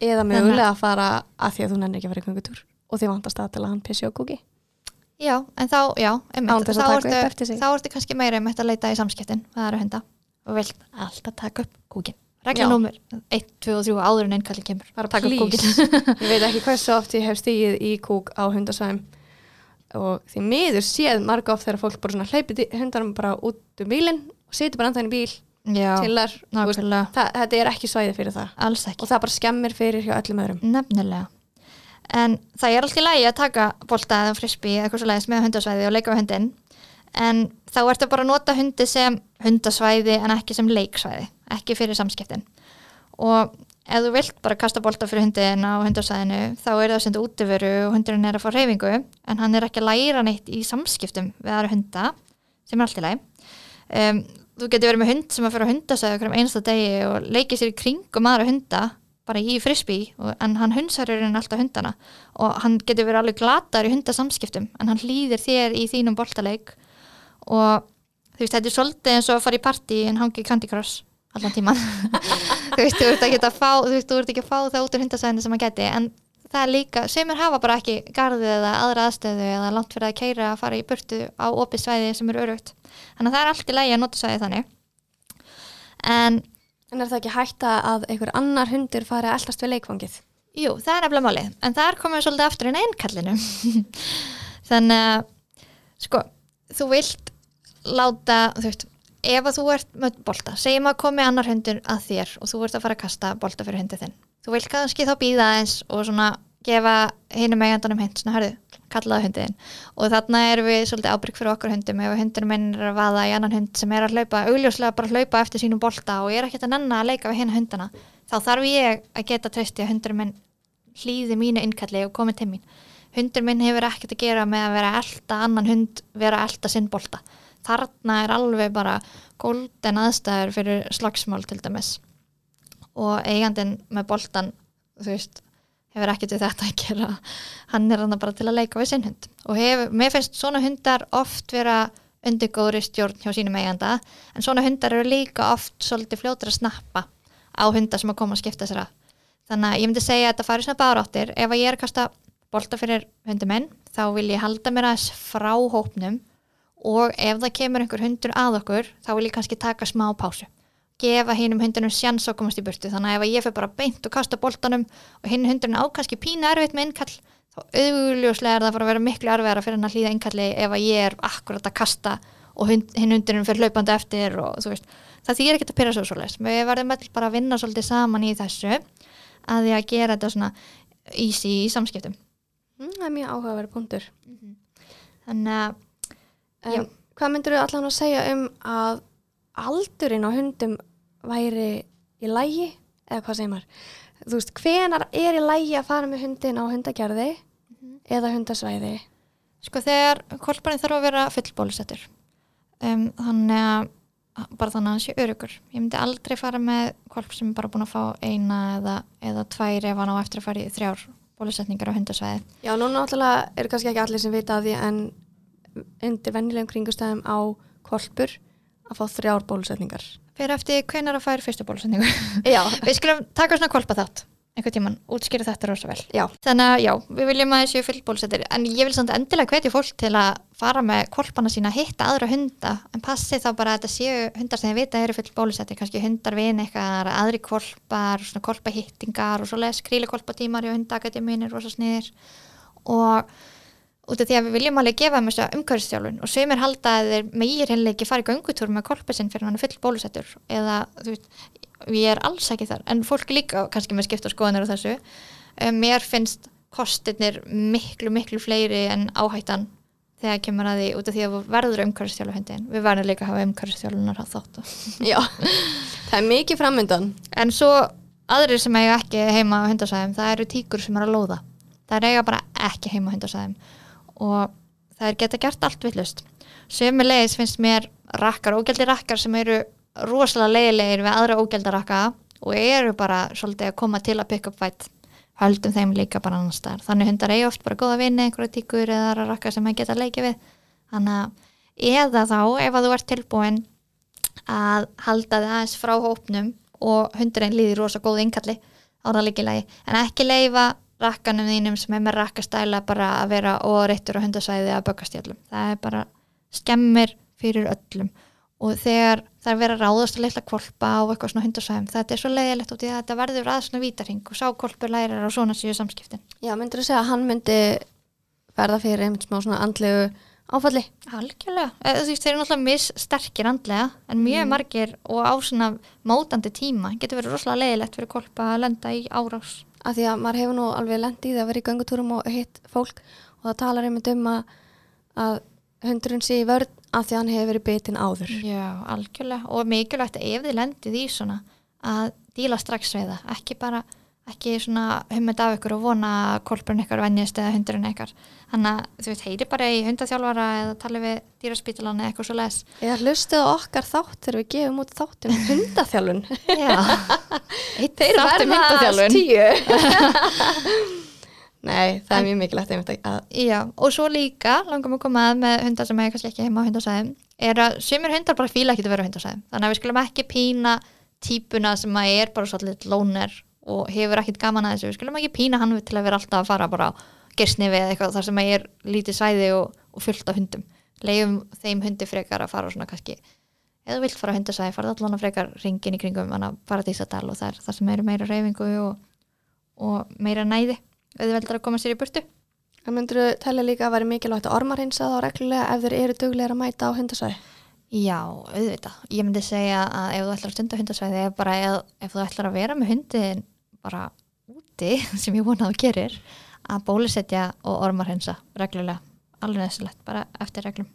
Eða mögulega að fara að því að þú nennir ekki að fara í göngutúr og því vantast að til að hann pissi á kúki. Já, en þá, já, einmitt, þá, ertu, kannski meira um að leita í samskiptin með aðra hunda og vilt alltaf taka upp kúkin. Númer 1, 2 og 3 áður en einnkalli kemur. bara taka upp kúkin. ég veit ekki hversu oft ég hef stíið í kúk á hundasvæðum. Og því miður séð marga oft þegar fólk bara svona hleypið hundarum bara út um bílinn og situr bara andan í bíl Já, til þar þú veist, það, þetta er ekki svæði fyrir það. Alls ekki. og það bara skemmir fyrir hjá öllum öðrum. Nefnilega. En það er alltaf í lagi að taka bolta eða frisbee eða eitthvað svo leiðis með hundasvæði og leika við hundin en þá ertu bara að nota hundi sem hundasvæði en ekki sem leiksvæði, ekki fyrir samskiptin. Og ef þú vilt bara kasta bolta fyrir hundin á hundasvæðinu þá er það sem útiveru og hundurinn er að fá reyfingu en hann er ekki að læra neitt í samskiptum við aðra hunda sem er alltaf í lagi. Um, þú getur verið með hund sem að fyrir á hundasæði okkur um einasta degi og leikið sér í kringum aðra hunda bara í frisbee og, en hann hunsar er alltaf hundana og hann getur verið alveg glatar í hundasamskiptum en hann hlýðir þér í þínum boltaleik og þú veist þetta er svolítið eins og að fara í partí en hangi Candy Crush allan tíman þú veist þú ert ekki að fá þú veist þú ert ekki að fá það út úr hundasæðinu sem hann geti en það er líka, semur hafa bara ekki garðið eða aðra aðstöðu eða langt fyrir að keira að fara í burtu á opið svæði sem eru örugt þannig að það er allt í lægi að nota svæði þannig. En en er það ekki hætta að einhver annar hundur fari að eldast við leikfangið? Jú, það er nefnilega málið, en það er komið svolítið aftur inn einkallinu. Þannig að, sko, þú vilt láta, þú veist, ef að þú ert með bolta, segjum að komi annar hundur að þér og þú ert að fara að kasta bolta fyrir hundið þinn. Þú vilt kannski þá býða eins og svona gefa hinum eigandanum hint, svona hörðu, kallaðu hundið þinn. Og þarna erum við svolítið ábyrg fyrir okkur hundum ef hundurinn minn er að vaða í annan hund sem er að hlaupa, augljóslega bara hlaupa eftir sínum bolta og er ekkert að nenna að leika við hinn hundana. Þá þarf ég að geta treysti að hundurinn minn hlýði mínu innkalli og komið til mín hundur minn hefur ekkert að gera með að vera elda annan hund, vera elda sinn bolta þarna er alveg bara golden aðstæður fyrir slagsmál til dæmis. Og eigandinn með boltan þú veist, hefur ekkert við þetta að gera. Hann er hann bara til að leika við sinn hund. Og hefur, mér finnst svona hundar oft vera undir góðri stjórn hjá sínum eiganda en svona hundar eru líka oft svolítið fljótur að snappa á hundar sem að koma að skipta sér að þannig að ég myndi segja að þetta fari svona báráttir ef að ég er að kasta bolta fyrir hundum minn þá vil ég halda mér aðeins frá hópnum og ef það kemur einhver hundur að okkur þá vil ég kannski taka smá pásu. Gefa hinum hundunum sjans að komast í burtu. Þannig að ef ég fyrir bara beint og kasta boltanum og hinn hundurinn á kannski pína erfitt með innkall þá auðljóslega er það bara að vera miklu erfiðara fyrir hann að hlýða innkalli ef að ég er akkurat að kasta og hund, hinn hundurinn fyrir hlaupandi eftir og þú veist, það þýr ekki að pyrra svo svoleiðis. Við verðum öll bara að vinna svolítið saman í þessu að því að gera þetta svona easy í samskiptum. Mm, það er mjög áhugaverið punktur. Þannig að En hvað myndir þú allan að segja um að aldurinn á hundum væri í lægi eða hvað segir maður? Þú veist, hvenar er í lægi að fara með hundin á hundagerði eða hundasvæði? Sko þegar kolparinn þarf að vera fullbólusettur um, þannig að bara þannig að hann sé örugur ég myndi aldrei fara með kolp sem er bara búin að fá eina eða, eða tvær ef hann á eftir að fara í þrjár bólusetningar á hundasvæði. Já, núna náttúrulega eru kannski ekki allir sem vita af því en undir vennilegum kringustæðum á kolpur að fá þrjár bólusetningar. Fyrir eftir hvenar að fær fyrstu bólusetningu. Já, við skulum taka svona kolpa þátt einhvern tíman, útskýra þetta rosa vel. Já, þannig að já, við viljum að þessu fullbólusettir en ég vil samt endilega hvetja fólk til að fara með kolpana sína að hitta aðra hunda en passi þá bara að þetta séu hundar sem þið vita eru fullbólusettir, kannski hundar vin eitthvað, aðri kolpar, svona kolpahittingar og svoleiðis, krílikolpatímar hjá hundakadéminir, rosa sniðir og út af því að við viljum alveg gefa þeim þessa umhverfistjálfun og sömur halda að þeir megir henni ekki fara í göngutúr með kolpa sinn fyrir hann er full bólusettur eða þú veist, ég er alls ekki þar. En fólk líka kannski með skipta skoðanir á þessu um, mér finnst kostirnir miklu miklu fleiri en áhættan þegar kemur að því út af því að verður umhverfistjálfu hundin við verðum líka að hafa umhverfistjálfunar á þáttu já. Það er mikið framöndan en svo aðrir sem eiga ekki heima á hundasæðum það eru tíkur sem eru að lóða. Það er eiga bara ekki heima á hundasæðum og það er geta gert allt villust sömulegis finnst mér rakkar, ógjaldi rakkar sem eru rosalega leiðilegir við aðra ógjaldarakka og eru bara svolítið að koma til að pick up fight. Höldum þeim líka bara annars þar þannig hundar eigi oft bara góða vinni einhverja tíkur eða aðra rakka sem að geta leikið við. Þannig að eða þá ef að þú ert tilbúin að halda þið aðeins frá hópnum og hundurinn líði rosa góð innkalli þá er það líka í lagi. En ekki leifa rakkanum þínum sem er með rakkastæla bara að vera óreittur á hundasvæði að böggast í öllum það er bara skemmir fyrir öllum. Og þegar það er verið að ráðast að leitla kvolpa á eitthvað svona hundasvæðum þetta er svo leiðilegt út í að þetta verður að svona vítaring og sá kvolpur lærir á svona síðu samskiptin. Já, myndur þú segja að hann myndi verða fyrir einmitt smá svona andlegu áfalli? Algjörlega, Eða, þú veist, þeir eru náttúrulega missterkir andlega en mjög margir og á svona mótandi tíma. Getur verið rosalega leiðilegt fyrir kvolpa að lenda í árás Af því að maður hefur nú alveg lendið að vera í göngutúrum og hitt fólk og það talar einmitt um að, að hundurinn sé í vörn af því að hann hefur verið bitin áður. Já, algjörlega og mikilvægt ef þið lendið í svona að díla strax við það ekki bara, ekki svona hummið af ykkur og vona að kolpurinn ykkar venjast eða hundurinn ykkar. Þannig að þú veit, heyri bara í hundaþjálfara eða tali við dýraspítalan eða eitthvað svo les Eða hlustið á okkar þátt þegar við gefum út þáttum hundaþjálun. Já, eitt Þeir þátt um verða hundaþjálfun. tíu. Nei, það er mjög mikilvægt að Já, og svo líka langum að koma að með hundar sem er kannski ekki heima á hundasæðum er að sumir hundar bara fíla ekki að vera hundasæðum þannig að við skulum ekki pína típuna sem að er bara svolítið lóner og hefur ekkit gaman að þessu, við skulum ekki pína hann til að vera alltaf að fara bara á gersnifi eða eitthvað þar sem að er lítið svæði og, og fullt af hundum leiðum þeim hundi frekar að fara svona kannski eða vilt fara á hundasæði, fara allan að frekar ringin í kringum hann að fara til Ísadal og það er það sem eru meira reyfingu og, og meira næði auðveldar að koma sér í burtu Það myndur þú telja líka að vera mikilvægt að ormar hinsa þá reglulega ef þeir eru duglegar að mæta á hundasvæði. Já, auðvitað. Ég myndi segja að ef þú ætlar að stunda hundasvæði ef, bara, ef, ef þú ætlar að vera með hundin bara úti, sem ég vona að þú gerir að bólusetja og ormarhensa reglulega, alveg næstilegt bara eftir reglum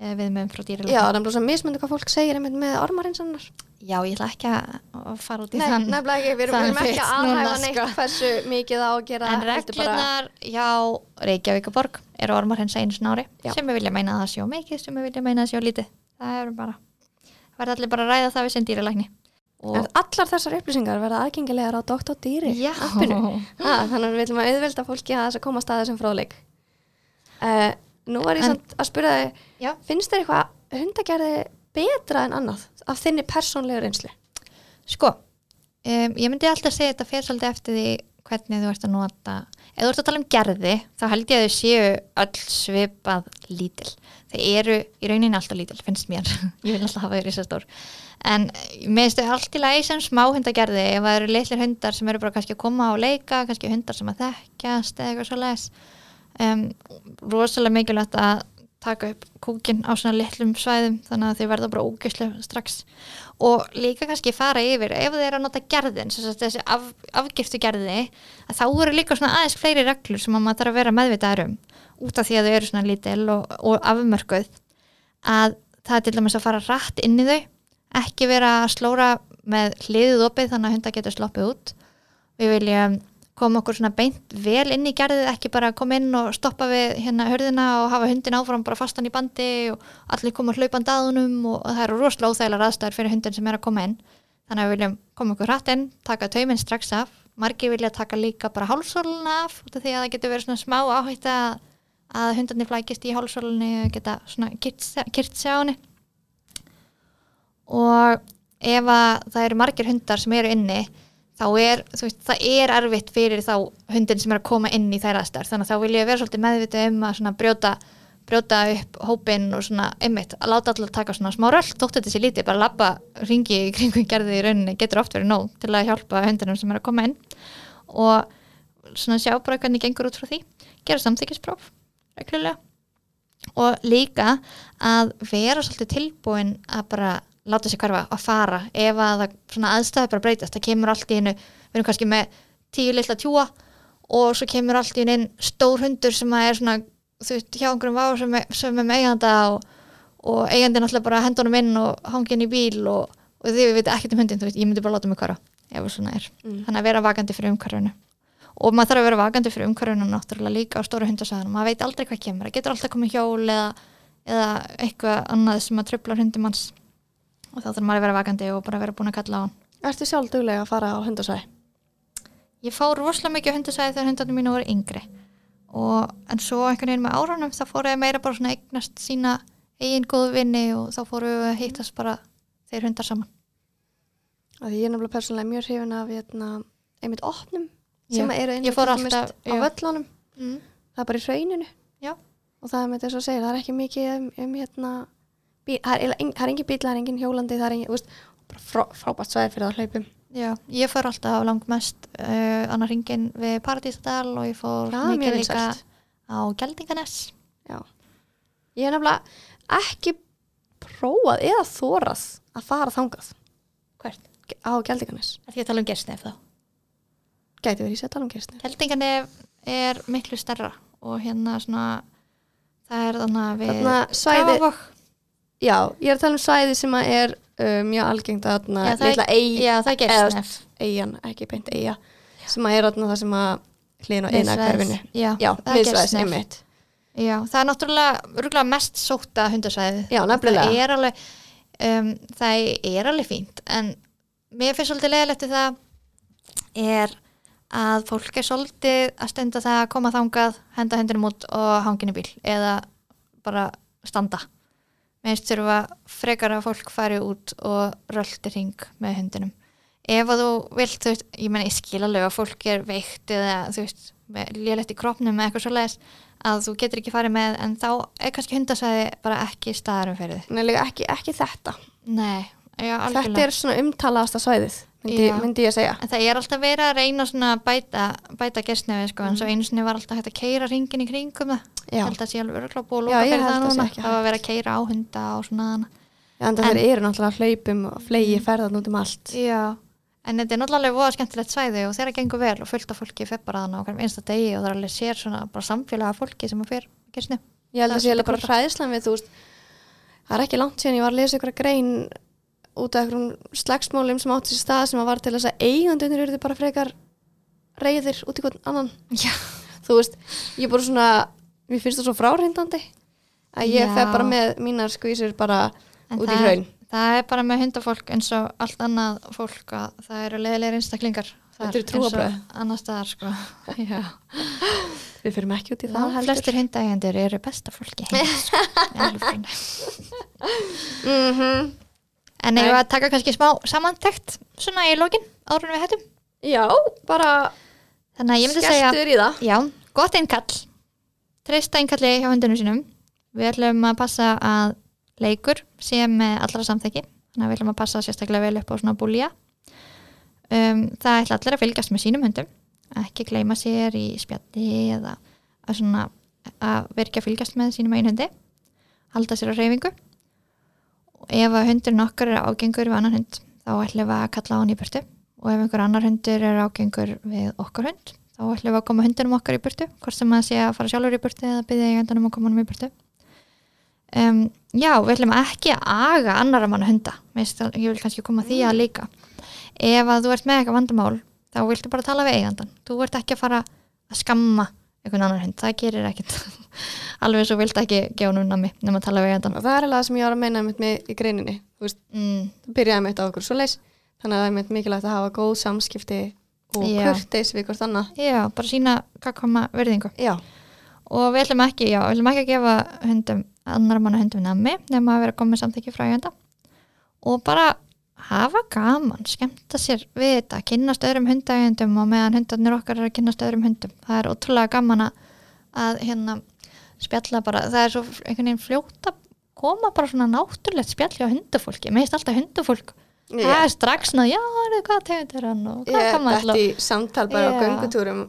við með frá dýrilega. Já, það er bara svo mismyndi hvað fólk segir með ormar hinsannar. Já, ég ætla ekki að fara út í Nei, þann nefnilega ekki, við erum, ekki að aðhæfa neitt sko. hversu mikið á að gera En heldur bara- reglunar, já, Reykjavíkaborg eru ormarhensa einu snári Já. sem við vilja meina að það sjó mikið, sem við vilja meina að það sjó lítið. Það er bara, verða allir bara að ræða það við sem dýralækni. En allar þessar upplýsingar verða aðgengilegar á Dr. Dýri appinu. Ha, þannig að við viljum að auðvelda fólki að þess að koma að staða þessum fróðleik. Uh, nú var ég En- samt að spyrja þig, finnst þér eitthvað hundagerði betra en annað af þinni persónlegu reynslu? Sko, um, ég myndi alltaf segja þetta fyrir svolítið eftir því hvernig þú ert að nota ef þú ert að tala um gerði, þá held ég að þau séu öll svipað lítil þau eru í rauninni alltaf lítil finnst mér, ég vil alltaf hafa þau risa stór en mér finnst þau allt í lagi sem smá hundagerði, ef það eru litlir hundar sem eru bara kannski að koma og leika kannski hundar sem að þekkjast eða eitthvað svo les um, rosalega mikilvægt að taka upp kúkin á svona litlum svæðum þannig að þau verða bara ógæslega strax. Og líka kannski fara yfir ef þið eru að nota gerðin þessi af, afgiftu gerði þá eru líka svona aðeins fleiri reglur sem að maður þarf að vera meðvitaður um út af því að þau eru svona lítil og, og afmörkuð að það er til dæmis að fara rætt inn í þau ekki vera að slóra með hliðið opið þannig að hundar getur sloppið út. Við viljum koma okkur svona beint vel inn í gerðið ekki bara koma inn og stoppa við hérna hörðina og hafa hundin áfram bara fastan í bandi og allir koma hlaupandi að honum og það eru rosalega óþægilega aðstæður fyrir hundin sem er að koma inn. Þannig að við viljum koma okkur hratt inn taka tauminn strax af, margir vilja taka líka bara út af því að það getur verið svona smá áhætt að, að hundarnir flækist í hálsólunni og geta svona kyrt sig á henni og ef að það eru margir hundar sem eru inni þá er, þú veist, það er erfitt fyrir þá hundin sem er að koma inn í þær aðstæður. Þannig að þá vil ég vera svolítið meðvitað um að svona brjóta, brjóta upp hópin og svona einmitt að láta allir taka svona smá röll þótt þetta sé lítið, bara labba ringi í kringum gerði í rauninni, getur oft verið nóg til að hjálpa hundinum sem er að koma inn. Og svona sjá bara hvernig gengur út frá því, gera samþykkispróf reglulega. Og líka að vera svolítið tilbúin að bara láta sér hverfa að fara ef að aðstæði bara breytast. Það kemur allt í hennu, við erum kannski með tíu litla tjúa og svo kemur allt í hennu stór hundur sem að er svona, þú veist, hjá einhverjum vá sem er, sem er með eiganda og, og eigandi náttúrulega bara hendunum inn og hangi inn í bíl og, og því við veitum ekkert um hundin, þú veist, ég myndi bara láta mig hverfa ef það svona er, Mm. þannig að vera vakandi fyrir umhverfinu og maður þarf að vera vakandi fyrir umhverfinu náttúrulega líka á stóru hundasæðanum maður veit aldrei hvað kemur, það getur alltaf komið hjól eða, eða eitthvað annað sem að tröfla hundum manns. Og þá þarf maður að vera vakandi og bara vera búin að kalla á hann. Ertu sjálf duglega að fara á hundasvæði? ég fór rosalega mikið á hundasæði þegar hundarnir mínu voru yngri. Og en svo einhvern veginn með árunum þá fóru ég meira bara svona að eignast sína eigin góðu vinni og þá fóru við að hittast bara þeir hundar saman. Því Ég er nefnilega persónulega mjög hrifin af hérna, einmitt opnum. Sem eru Ég fór til dæmis alltaf- á völlunum mm. það er bara í hrauninu Já. og það er með þess að segja, það er ekki mikið um, um hérna bí, það, er, er engin bíl, það er engin hjólandi það er engin, veist, bara frá, frábært svæði fyrir það hlaupum Já, ég fór alltaf langmest uh, annar ringin við Paradísadal og ég fór Já, mikið líka á Geldinganes Já. Ég er nefnilega ekki prófað eða þórað að fara þangað Hvert? á Gjaldinganes. Það því að tala um gerstnef þá Gæti verið í sér tala um kistni. Geldinganef er miklu stærra og hérna svona það er þannig að við Þarna svæði, Grafarvog. já, ég er að tala um svæði sem að er uh, mjög algengt að þarna Já, litla eig, eigan, ekki beint eiga, sem að er þarna það sem að hlýðin á eina hverfinu. Já, Já, miðsvæðis, einmitt. Já, það er náttúrulega mest sóta hundasvæði Já, nefnilega. það er alveg um, það er alveg fínt en mér finnst svolítið leðilegt við það er að fólk er svolítið að stunda það að koma þangað, henda hundinum út og hangin í bíl eða bara standa. Finnst þurfa frekar að fólk fari út og röldi hring með hundinum ef að þú vilt, þú veist, ég menn ég skil alveg að fólk er veikt eða þú veist, lélegt í kroppnum eða eitthvað svo að þú getur ekki farið með en þá er kannski hundasæði bara ekki staðarum fyrir þið Nei, líka ekki, ekki þetta. Nei, já, Þetta er svona umtalaðasta svæðið, myndi, Já. myndi ég að segja. En það er alltaf verið að reyna svona að bæta, bæta gestnefi sko, en svo einu sinni var alltaf hægt að keira ringin í kringum það. Mm. Já, Ég held að sé alveg örgulega búið að Já, ég fyrir það að núna. Það var verið að keira á hunda og svona. en En- það eru náttúrulega hlaupum og flegi ferðan út um allt. Já, en þetta er náttúrulega voða skemmtilegt svæði og þeirra gengur vel og fullt af fólki fer bara þannig á hverjum einsta degi og það er alveg sér svona bara samfélaga fólki sem að fer gestnef. Ég held Það að er sé bara hræðislan við, þú veist, það er ekki langt síðan ég var að lesa ykkur grein út af einhverjum slagsmálum sem átti sér stað sem að var til þess að eigandunir eru bara frekar reyðir út í hvern annan. Já. Þú veist, ég er bara svona, mér finnst það svo fráhrindandi að ég fer bara með mínar skvísir bara En út í hraun. Það er bara með hundafólk eins og allt annað fólk að það eru leðilegir einstaklingar. þar Þetta eru eins og. Annars staðar sko. Við fyrir ekki út í það heldur. flestir hundaægendur eru besta fólki heims, sko. En ég var að taka kannski smá samantækt svona í lokin árunum við hættum? Já, bara skelltur í það. Já, gott einkall Treysta einnkalli hjá hundunum sínum. Við ætlum að passa að leikur með allra samþekki Þannig að við ætlum að passa sérstaklega vel upp á svona búlja. Um, Það ætla allir að fylgjast með sínum hundum. Ekki gleyma sér í spjalli eða að að verka að fylgjast með sínum einu hundi. Halda sér á reyfingu ef að hundurinn okkar er ágengur við annan hund þá ætlum við að kalla á hann í burtu. Og ef einhver annar hundur er ágengur við okkar hund þá ætlum við að koma hundunum okkar í burtu hvort sem að sé að fara sjálfur í burtu eða byggja eigendunum að koma hann í burtu. Um, Já, við ætlum ekki að aga annara manna hunda. Meist, ég vil kannski koma að því að líka. Ef að þú ert með eitthvað vandamál þá viltu bara tala við eigandan þú ert ekki að fara að skamma einhvern annan hund, það gerir ekkit alveg svo viltu ekki gefa nú nami nema að tala við eigandan Og það er alveg það sem ég var að meina mitt með í greininni. Mm, það byrjaði mitt á okkur svo leis. Þannig að það er mitt mikilvægt að hafa góð samskipti og Já. kurteis við hvort annað. Já, bara sína hvað koma verðingu Já. og við ætlum ekki, já, við ætlum ekki að gefa hundum, annar manna hundum nami nema að vera komið samþykki frá eiganda og bara hafa gaman, skemmta sér við þetta, kynnast öðrum hundaeigendum og meðan hundarnir okkar er að kynnast öðrum hundum. Það er ótrúlega gaman að, hérna spjalla bara, það er svo einhvern veginn fljótt að koma bara svona náttúrulegt spjall hjá hundafólki, mér finnst alltaf hundafólk það er strax ná, já, hvað tegund er hann og hvað Ég kann maður dætti í samtal bara á Já. göngutúrum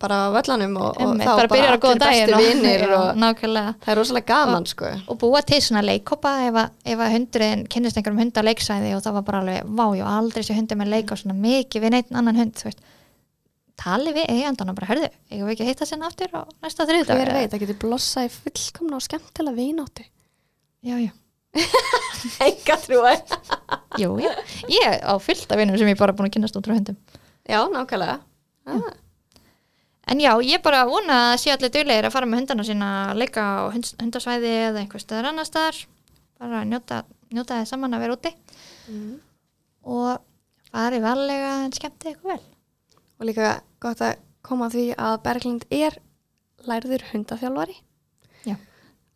bara á völlanum og, og þá bara góða allir bestu og- Já, og nákvæmlega. það er rosalega gaman sko. og búa til svona leikópa ef ef að hundurinn kynnist einhverjum hunda leiksæði og það var bara alveg, vá, ég á aldrei sé hundur með leika svona mikið við neitt annan hund tali við eigandan og bara hörðu, eigum við ekki að hitta sinna aftur á næsta þriðdag hver veit, það getur blossa í fullkomna og skemmtilega vináttu. Já, já, enga trúar jú, já, ég á fullt af vinnum sem ég bara búin að kynnast út frá hundum. Já, nákvæmlega. Ah. En já, ég bara vona að sé allir duglegir að fara með hundana sína að leika á hund, hundasvæði eða einhver staðar annar staðar. Bara njóta, njóta þið saman að vera úti. Mm. og farið varlega en skemmti eitthvað vel. Og líka gott að koma því að Berglind er lærður hundaþjálfari. Já.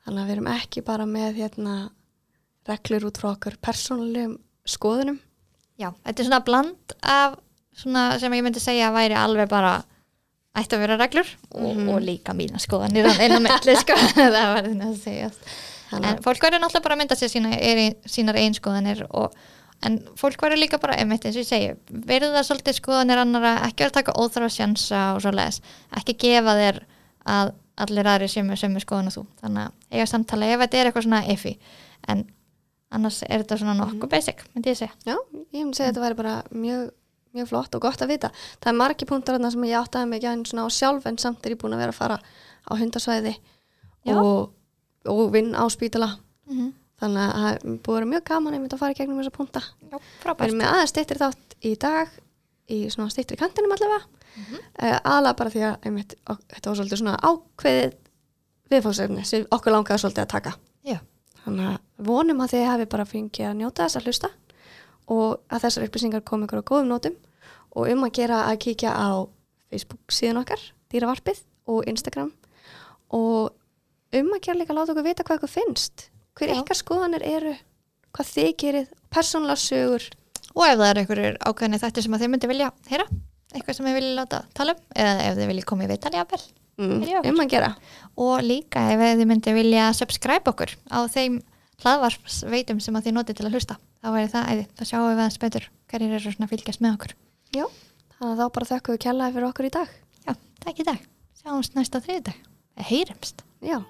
þannig að við erum ekki bara með hérna reglur út frá okkur persónulegum skoðunum. Já, þetta er svona bland af svona sem ég myndi segja að væri alveg bara ætti að vera reglur og, Mhm. og líka mína skoðanir milli sko, það var þetta að segja. En fólk verður náttúrulega bara að mynda sér sína, er, sínar eigin skoðanir og, en fólk verður líka bara, einmitt eins og ég segi verður það svolítið skoðanir annara ekki verður að taka óþráð sjansa og svo les ekki gefa þér að allir aðri sem er sömu skoðan og þú. Þannig að eiga samtala ef þetta er eitthvað svona effi en annars er þetta svona nokkuð basic, myndi ég segja. Já, ég myndi segja að þetta væri bara mjög, mjög flott og gott að vita. Það er margi punktar þarna sem ég áttaði mig ekki aðeins svona á sjálf en samt er ég búin að vera að fara á hundasvæði og, og vinn á spítala. mm -hmm. Þannig að það er búið að vera mjög gaman einmitt að fara í gegnum þessa punkta. Já, Við frábært erum með aðeins stýttir þátt í dag í svona stýttir kantinum allavega. Mm Mhm. aðalega bara því að einmitt, ok, þetta var svolítið svona ákveðið viðfóðsefni sem okkur langaði svolítið að taka. Já, Þannig að vonum að þið hafi bara fengið að njóta þess að hlusta og að þessar upplýsingar komi ykkur á góðum nótum og um að gera að kíkja á Facebook síðan okkar, dýravarpið og Instagram og um að gera líka að láta okkur vita hvað ykkur finnst, hver Já. ykkar skoðanir eru, hvað þið gerið, persónulega sögur. og ef það er einhverjur ákveðni þættir sem að þið myndi vilja heyra, eitthvað sem þið vilja láta tala um eða ef þið vilja koma í vitali jafnvel Mm, Já. um að gera. og líka ef þið myndi vilja subscribe okkur á þeim hlaðvarpsveitum sem að þið notið til að hlusta. Þá væri það æði, þá sjáum við aðeins betur hverjir eru svona að fylgjast með okkur. Já, þannig að þá bara þökkum við kjallaði fyrir okkur í dag. Já, takk í dag, sjáumst næsta þriðdag heyrumst. Já.